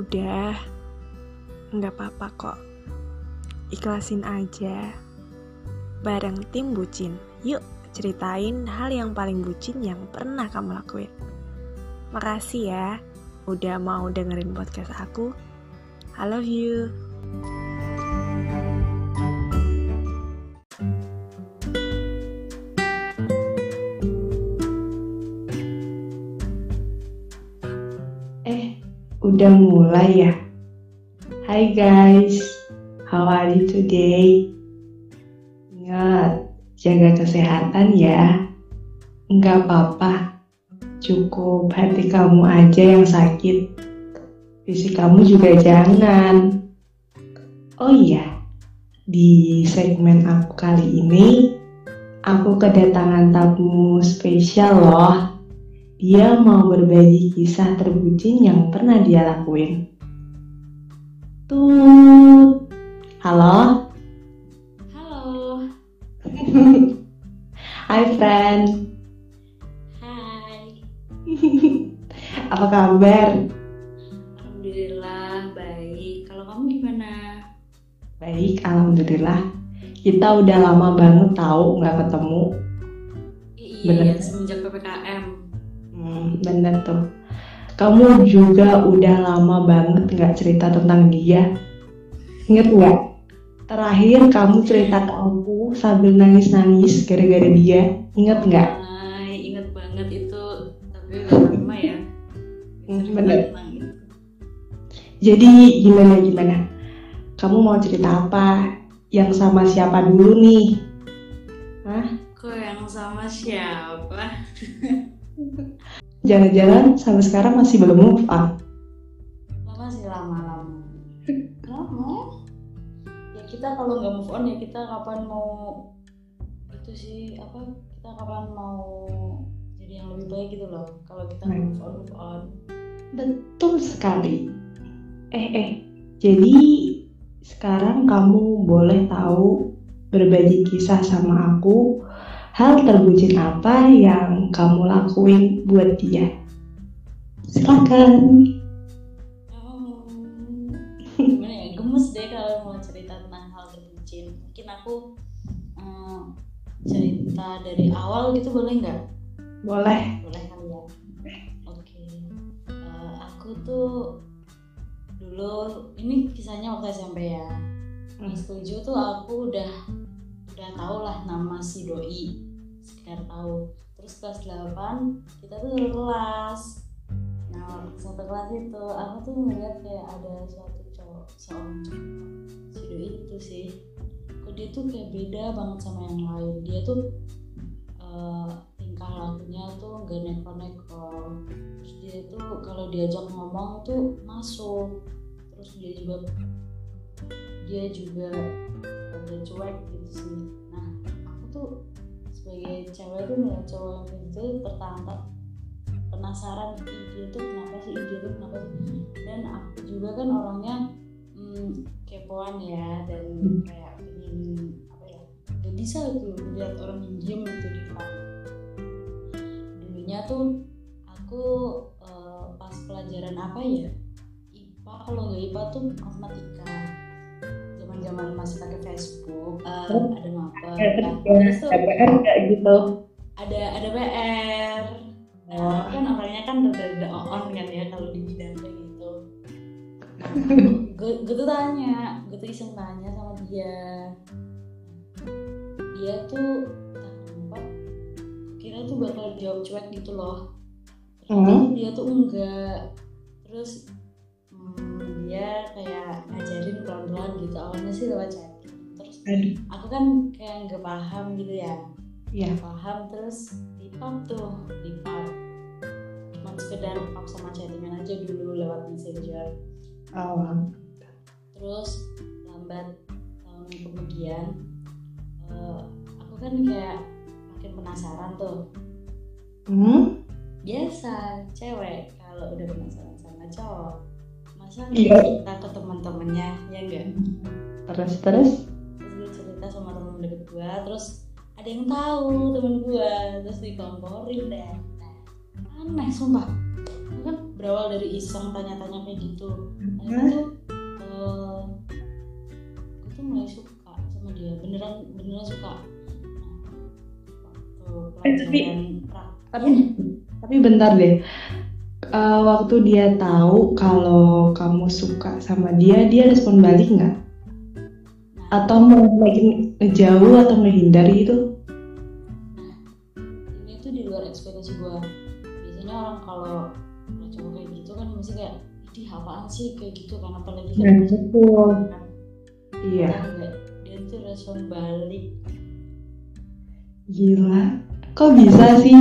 Udah, nggak apa-apa kok. Ikhlasin aja. Bareng tim bucin, yuk ceritain hal yang paling bucin yang pernah kamu lakuin. Makasih ya, udah mau dengerin podcast aku. I love you. Udah mulai ya? Hai guys, how are you today? Ingat, jaga kesehatan ya. Nggak apa-apa, cukup hati kamu aja yang sakit. Fisik kamu juga jangan. Oh iya, di segmen aku kali ini, aku kedatangan tamu spesial loh. Dia mau berbagi kisah terbucin yang pernah dia lakuin. Tuh, halo, Halo, hai friend, hai. apa kabar? Alhamdulillah baik. Kalau kamu gimana? Baik, alhamdulillah. Kita udah lama banget tahu nggak ketemu. I- Bener. Iya, semenjak ppkm. Hmm, bener tuh. Kamu juga udah lama banget nggak cerita tentang dia. Ingat nggak? Terakhir kamu cerita ke aku sambil nangis-nangis gara-gara dia. Ingat nggak? Hai, inget banget itu. Tapi udah lama ya. Hmm, bener. Jadi gimana gimana? Kamu mau cerita apa? Yang sama siapa dulu nih? Hah? Kok yang sama siapa? Jangan-jangan sampai sekarang masih belum move on? Lama sih lama-lama. Lama? Ya kita kalau nggak move on ya kita kapan mau itu sih apa? Kita kapan mau jadi yang lebih baik gitu loh. Kalau kita nggak move on move on. Betul sekali. Eh eh, jadi sekarang kamu boleh tahu berbagi kisah sama aku hal terbucin apa yang kamu lakuin buat dia. Silakan. Hmm, gimana ya? Gemes deh kalau mau cerita tentang hal terbucin. Mungkin aku eh, cerita dari awal gitu boleh nggak? Boleh. boleh kali ya? Oke. Eh, aku tuh dulu ini kisahnya waktu SMP ya. Kelas tujuh tuh aku udah udah tau lah nama si doi sekitar tahu terus kelas 8 kita tuh kelas. Nah satu kelas itu aku tuh ngeliat kayak ada suatu cowok seorang cowok si doi itu sih. Kok dia tuh kayak beda banget sama yang lain. Dia tuh eh, tingkah lakunya tuh gak neko-neko. Terus dia tuh kalau diajak ngomong tuh masuk. Terus dia juga dia juga ada cuek gitu sih. Nah aku tuh sebagai cewek tuh ngeliat cowok yang gitu pertama penasaran "Ih, dia tuh kenapa sih? Ih, dia tuh kenapa sih? Dan aku juga kan orangnya hmm, kepoan ya dan kayak pengen apa ya gak bisa tuh lihat orang yang diem gitu di depan. Dulunya tuh aku eh, pas pelajaran apa ya IPA kalau nggak IPA tuh matematika zaman zaman masih pakai Facebook eh, Oh. ada nah, terus tuh KPR kayak gitu. ada ada PR nah Oh. kan orangnya kan udah on kan ya kalau di bidang kayak gitu gue gue tuh tanya gue tuh iseng tanya sama dia dia tuh kira tuh bakal jawab cuek gitu loh ternyata Hmm. dia tuh enggak terus dia kayak ngajarin pelan-pelan gitu awalnya sih lewat chatting terus Aduh. aku kan kayak nggak paham gitu ya Iya. paham terus di pub tuh di pub cuma sekedar pub sama chattingan aja dulu lewat messenger Oh. terus lambat tahun kemudian eh, aku kan kayak makin penasaran tuh Hmm? biasa cewek kalau udah penasaran sama cowok masa Iya. cerita ke teman-temannya ya enggak Terus terus. cerita sama temen deket gue terus ada yang tahu temen gue terus dikomporin deh nah, aneh sumpah kan berawal dari iseng tanya-tanya kayak gitu nah Hah? itu uh, gue tuh mulai suka sama dia beneran beneran suka nah, waktu Eh, pelajaran Tapi tapi bentar deh. Eh, waktu dia tahu kalau kamu suka sama dia, dia respon balik nggak? nah, Atau mau lagi ngejauh atau menghindar gitu? ini tuh di luar ekspektasi gue biasanya orang kalau cowok kayak gitu kan mesti kayak ini apaan sih kayak gitu kan apalagi kan Nah, betul. kan Iya. Enggak, dia tuh respon balik Gila. Kok bisa sih?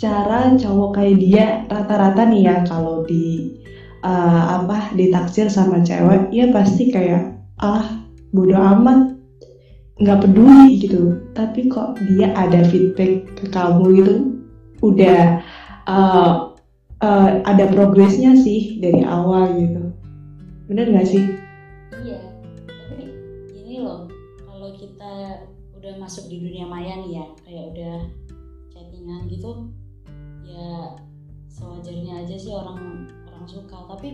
Secara cowok kayak dia rata-rata nih ya kalau di eh, apa ditaksir sama cewek, ya pasti kayak ah bodo amat nggak peduli gitu. Tapi kok dia ada feedback ke kamu gitu, udah eh, eh, ada progresnya sih dari awal gitu. Bener nggak sih? iya tapi gini loh kalau kita udah masuk di dunia maya nih ya kayak udah chattingan gitu ya sewajarnya aja sih orang orang suka. Tapi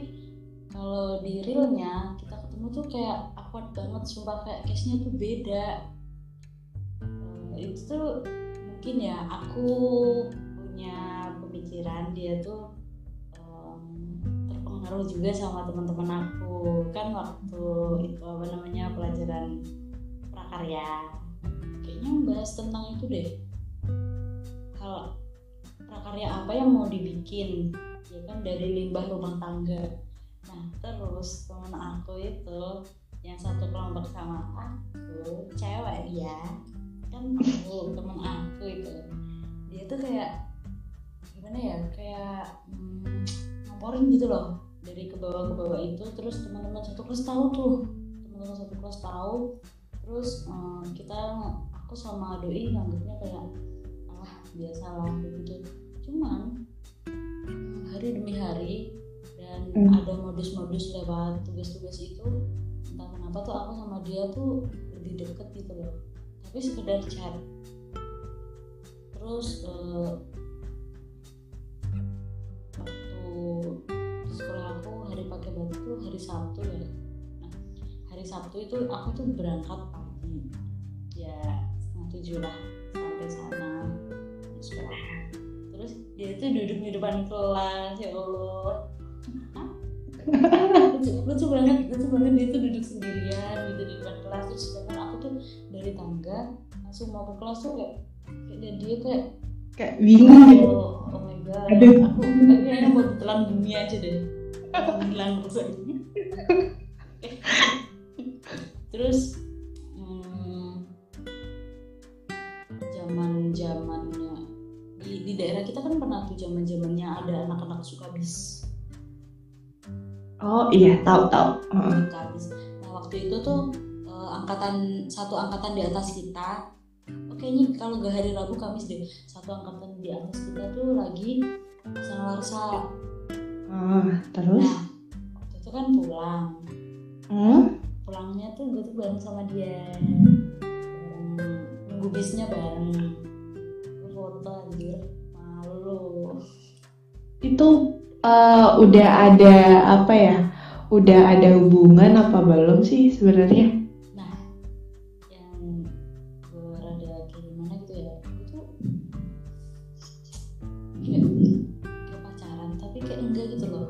kalau di realnya kita ketemu tuh kayak awkward banget sumpah kayak case-nya tuh beda. Eh, itu tuh mungkin ya aku punya pemikiran dia tuh em, terpengaruh juga sama teman-teman aku. Kan waktu itu apa namanya pelajaran prakarya. Kayaknya membahas tentang itu deh. Kalau prakarya apa yang mau dibikin? Ya kan dari limbah rumah tangga. Nah terus teman aku itu yang satu kelompok sama aku cewek dia kan aku teman aku itu. Dia tuh kayak gimana ya kayak hmm, gitu loh dari ke bawah ke bawah itu. Terus teman-teman satu kelas tahu tuh teman-teman satu kelas tahu. Terus eh, kita aku sama doi nganggapnya kayak ah biasalah gitu cuman hari demi hari dan Hmm. ada modus-modus lewat tugas-tugas itu entah kenapa tuh aku sama dia tuh lebih deket gitu loh. Tapi sekedar chat. Terus eh, waktu di sekolah aku hari pakai batu tuh hari Sabtu ya. Nah hari Sabtu itu aku tuh berangkat pagi. Ya setengah tujuh lah sampai sana sekolah. Terus dia itu duduk di depan kelas ya Allah. Lucu, lucu banget lucu banget. Dia tuh duduk sendirian gitu di depan kelas. Terus sedangkan aku tuh dari tangga langsung mau ke kelas tuh kayak kayak dia kayak Kayak bingung. Gitu. oh, oh my god. Aduh. aku kayaknya mau telan bumi aja deh. Bilang pokoknya terus di, daerah kita kan pernah tuh zaman zamannya ada anak-anak suka bis Oh iya, tahu tahu. Suka bis nah waktu itu tuh eh, angkatan satu angkatan di atas kita oke ini kalau gak hari Rabu Kamis deh satu angkatan di atas kita tuh lagi warsa Ah, terus? Nah, waktu itu kan pulang. Hmm? Pulangnya tuh gue tuh bareng sama dia. Bareng nunggu bisnya bareng. Foto anjir. Itu eh, udah ada apa ya? Udah ada hubungan apa belum sih sebenarnya? Nah, yang gue rada kayak gimana gitu ya. Gue tuh kayak, kayak pacaran tapi kayak enggak gitu loh.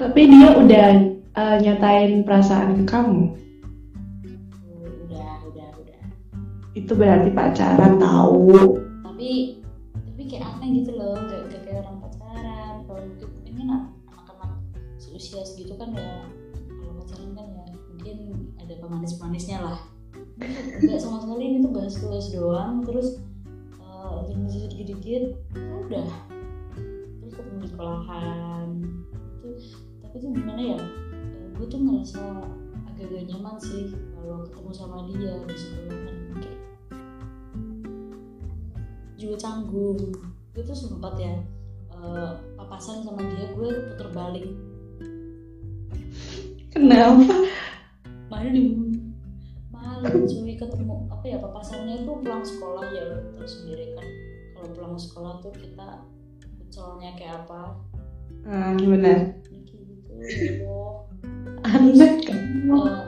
Tapi dia udah eh, nyatain perasaan ke kamu. Udah, udah, udah. Itu berarti pacaran tahu. tapi tapi kayak aneh gitu pemanis-manisnya lah. Nggak sama sekali ini tuh bahas tugas doang terus uh, dikit-dikit ya udah. Terus ketemu di sekolahan. Itu tapi tuh gimana ya eh, gue tuh ngerasa agak-agak nyaman sih kalau ketemu sama dia di sekolahan kayak juga canggung. Gue tuh sempat ya eh, papasan sama dia gue puter balik. Kenapa? Ya papasannya tuh pulang sekolah ya lo terus sendiri kan. Kalau pulang sekolah tuh kita becolnya kayak apa? Ah benar gitu ya aneh kan Eh,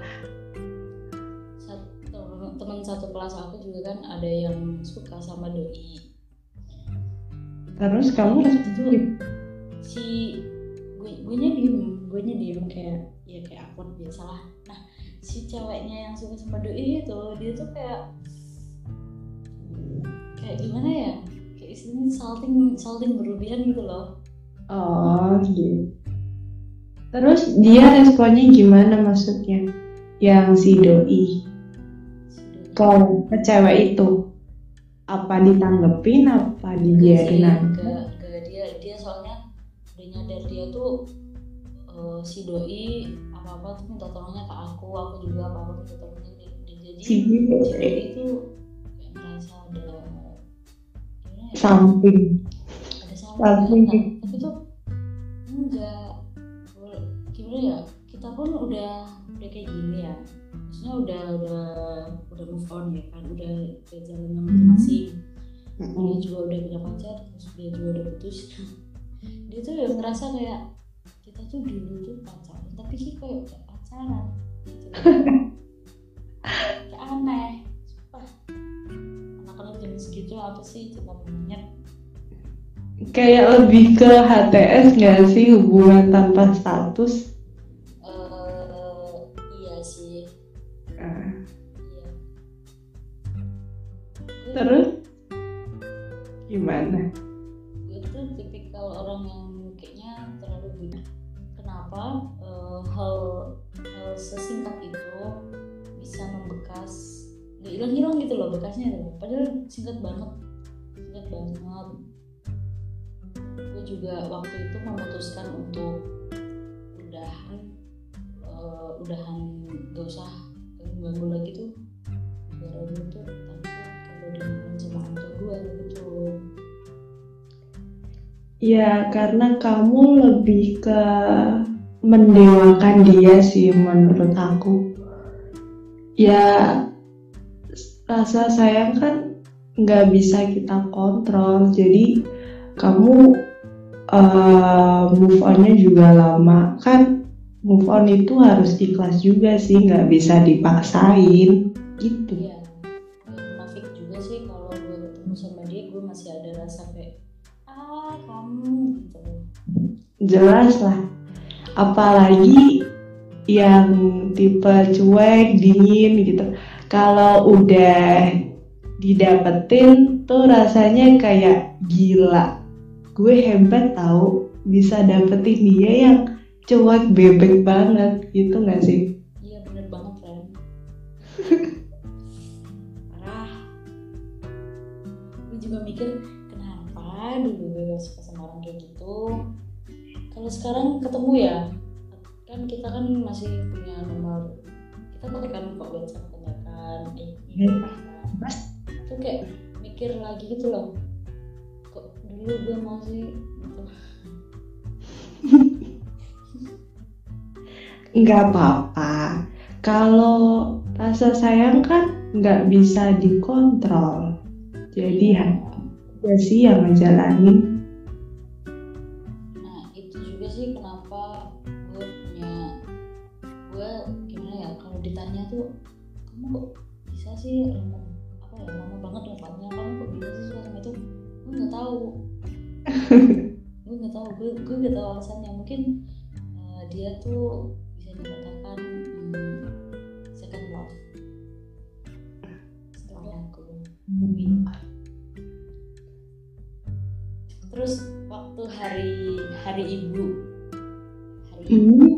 satu, teman satu kelas aku juga kan ada yang suka sama doi. Terus kamu? Responsif si gue gue nya diem gue nya diem kayak ya kayak aku biasa lah. Nah si ceweknya yang suka sama doi itu dia tuh kayak kayak gimana ya? Kayak istilahnya salting salting berlebihan gitu loh. Oh gitu. Terus dia responnya gimana maksudnya? Yang si doi? Kalau ke cewek itu? Apa ditanggepin? Apa dibiarin aja? dia dia soalnya udah nyadar dia tuh eh, si doi apa apa tuh minta tolongnya ke aku aku juga apa apa minta tolongnya. Jadi si doi itu samping. Ada Samping. samping. tapi tuh enggak. Gimana ya kita pun udah udah kayak gini ya. Maksudnya udah udah udah move on ya kan udah udah jalannya masing-masing. Dia juga udah punya pacar terus dia juga udah putus. Dia tuh udah ngerasa kayak kita tuh dulu tuh pacaran tapi sih kayak pacaran gitu. Kayak aneh apa sih? Cinta monyet kayak lebih ke HTS nggak sih? Hubungan tanpa status? Eh iya sih. Ah, iya. Terus? Gimana? Gue tuh tipikal orang yang kayaknya terlalu banyak. Kenapa hilang-hilang gitu loh bekasnya tuh padahal singkat banget. Singkat banget. Gue juga waktu itu memutuskan untuk udahan eh, udahan gak usah ganggu lagi tuh gue tuh takut kalau dimakan sama orang gue ya karena kamu lebih ke mendewakan dia sih menurut aku. Ya rasa sayang kan nggak bisa kita kontrol. Jadi kamu eh, move onnya juga lama. Kan move on itu harus ikhlas juga sih nggak bisa dipaksain. Gitu. Iya, nggak munafik juga sih kalau gue ketemu sama dia gue masih ada rasa kayak ah kamu gitu. jelas lah. Apalagi yang tipe cuek dingin gitu kalau udah didapetin tuh rasanya kayak gila gue hebat tahu bisa dapetin dia yang cuek bebek banget gitu nggak sih Iya bener banget Ren. Parah. Gue juga mikir kenapa dulu gue gak suka sama orang kayak gitu. Kalau sekarang ketemu ya, kan kita kan masih punya nomor kita kontekan kok WhatsApp Iya. pas tuh kayak mikir lagi gitu loh kok dulu gue mau sih gitu? Nggak apa-apa. Kalau rasa sayang kan nggak bisa dikontrol. Jadi ya ya sih yang ngejalanin kamu kok bisa sih? Lama apa ya lama banget lumpatnya kamu kok bisa sih suka sama itu gue nggak tahu. Gue nggak tahu gue gue nggak tahu alasannya. Mungkin eh, dia tuh bisa dikatakan hmm, second love. Setelah aku terus waktu hari hari ibu. Hari ibu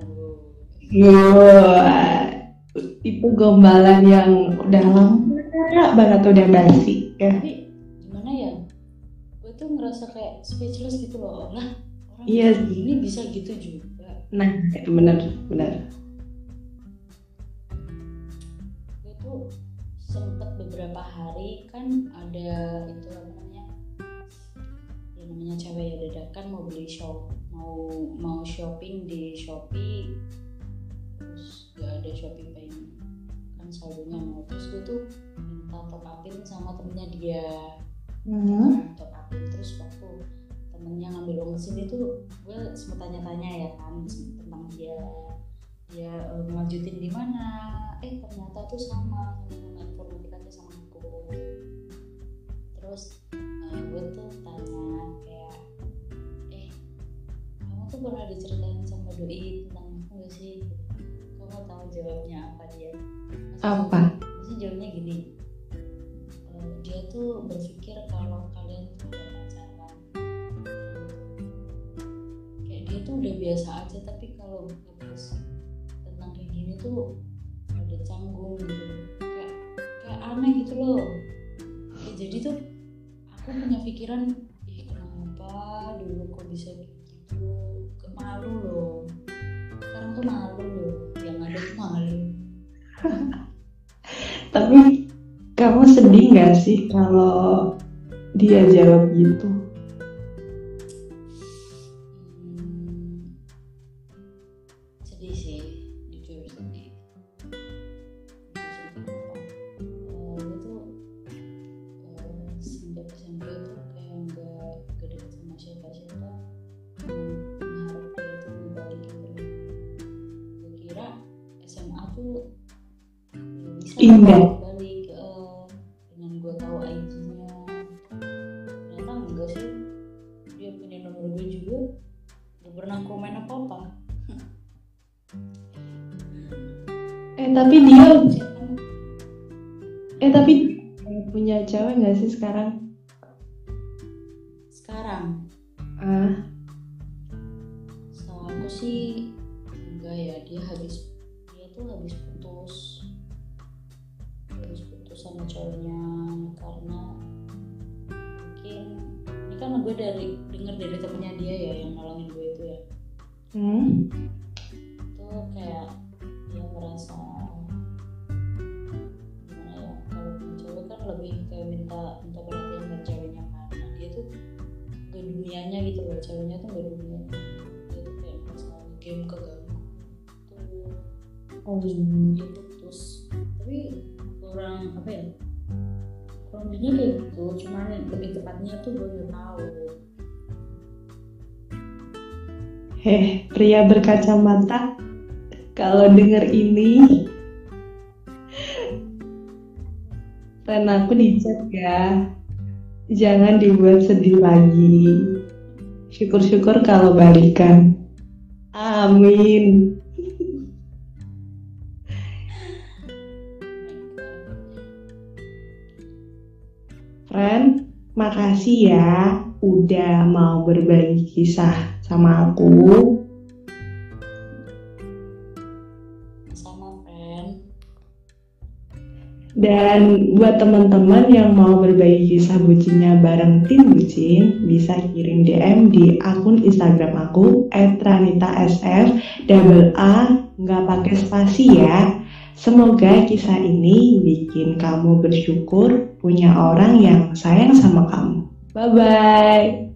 bu Wah, itu gombalan yang udah lama banget udah basi ya. tapi gimana ya gue tuh ngerasa kayak speechless gitu loh lah orang Iya sih. gini bisa gitu juga Nah, itu bener bener. gue tuh sempet beberapa hari kan ada itu namanya yang namanya cewek ya dadakan mau beli shop mau mau shopping di shopee terus gak ada shopee pay kan saldonya mau. Terus gue tuh minta top upin sama temennya dia. Hmm. top upin. Terus waktu temennya ngambil uang ke sini tuh gue sempet tanya-tanya ya kan tentang dia. Dia eh, ngelanjutin di mana? Eh ternyata tuh sama. Sama informatikanya sama aku. Terus eh, gue tuh tanya pernah diceritain sama doi tentang aku gak sih? Kamu tahu jawabnya apa dia? Maksudnya- Apa? maksudnya jawabnya gini. Eh, dia tuh berpikir kalau kalian tuh udah pacaran. Kayak dia tuh udah biasa aja tapi kalau ngebahas tentang kayak gini tuh ada canggung gitu. Kayak kayak aneh gitu loh. Ya, jadi tuh aku punya pikiran ih kenapa dulu kok bisa malu loh sekarang tuh malu loh yang ada tuh malu Tapi kamu sedih nggak sih kalau dia jawab gitu? Indah. balik eh, dengan gue tahu IG-nya. Ternyata enggak sih. Dia punya nomor gue juga. Gak pernah komen apa apa Eh tapi dia eh tapi punya cewek nggak sih sekarang? sekarang? Ah, setahu aku sih enggak ya. Dia habis dia tuh habis putus sama cowoknya karena mungkin ini kan gue dari denger dari temennya dia ya yang nolongin gue itu ya. Hmm? itu kayak dia merasa gimana ya kalau cewek kan lebih kayak minta minta perhatian dari ceweknya kan. Nah, dia tuh ke dunianya gitu loh ceweknya tuh gak dunianya. Dia tuh kayak merasa game keganggu. Tuh Oh, kurang apa ya kurang lebihnya kayak gitu cuman lebih tepatnya tuh gue nggak tahu heh, pria berkacamata. Kalau denger ini, dan aku dicat ya. Jangan dibuat sedih lagi. Syukur-syukur kalau balikan. Amin. Makasih ya udah mau berbagi kisah sama aku. sama friend Dan buat teman-teman yang mau berbagi kisah bucinnya bareng tim bucin, bisa kirim DM di akun Instagram aku @ranita_sf double A nggak pakai spasi ya. Semoga kisah ini bikin kamu bersyukur punya orang yang sayang sama kamu. Bye bye.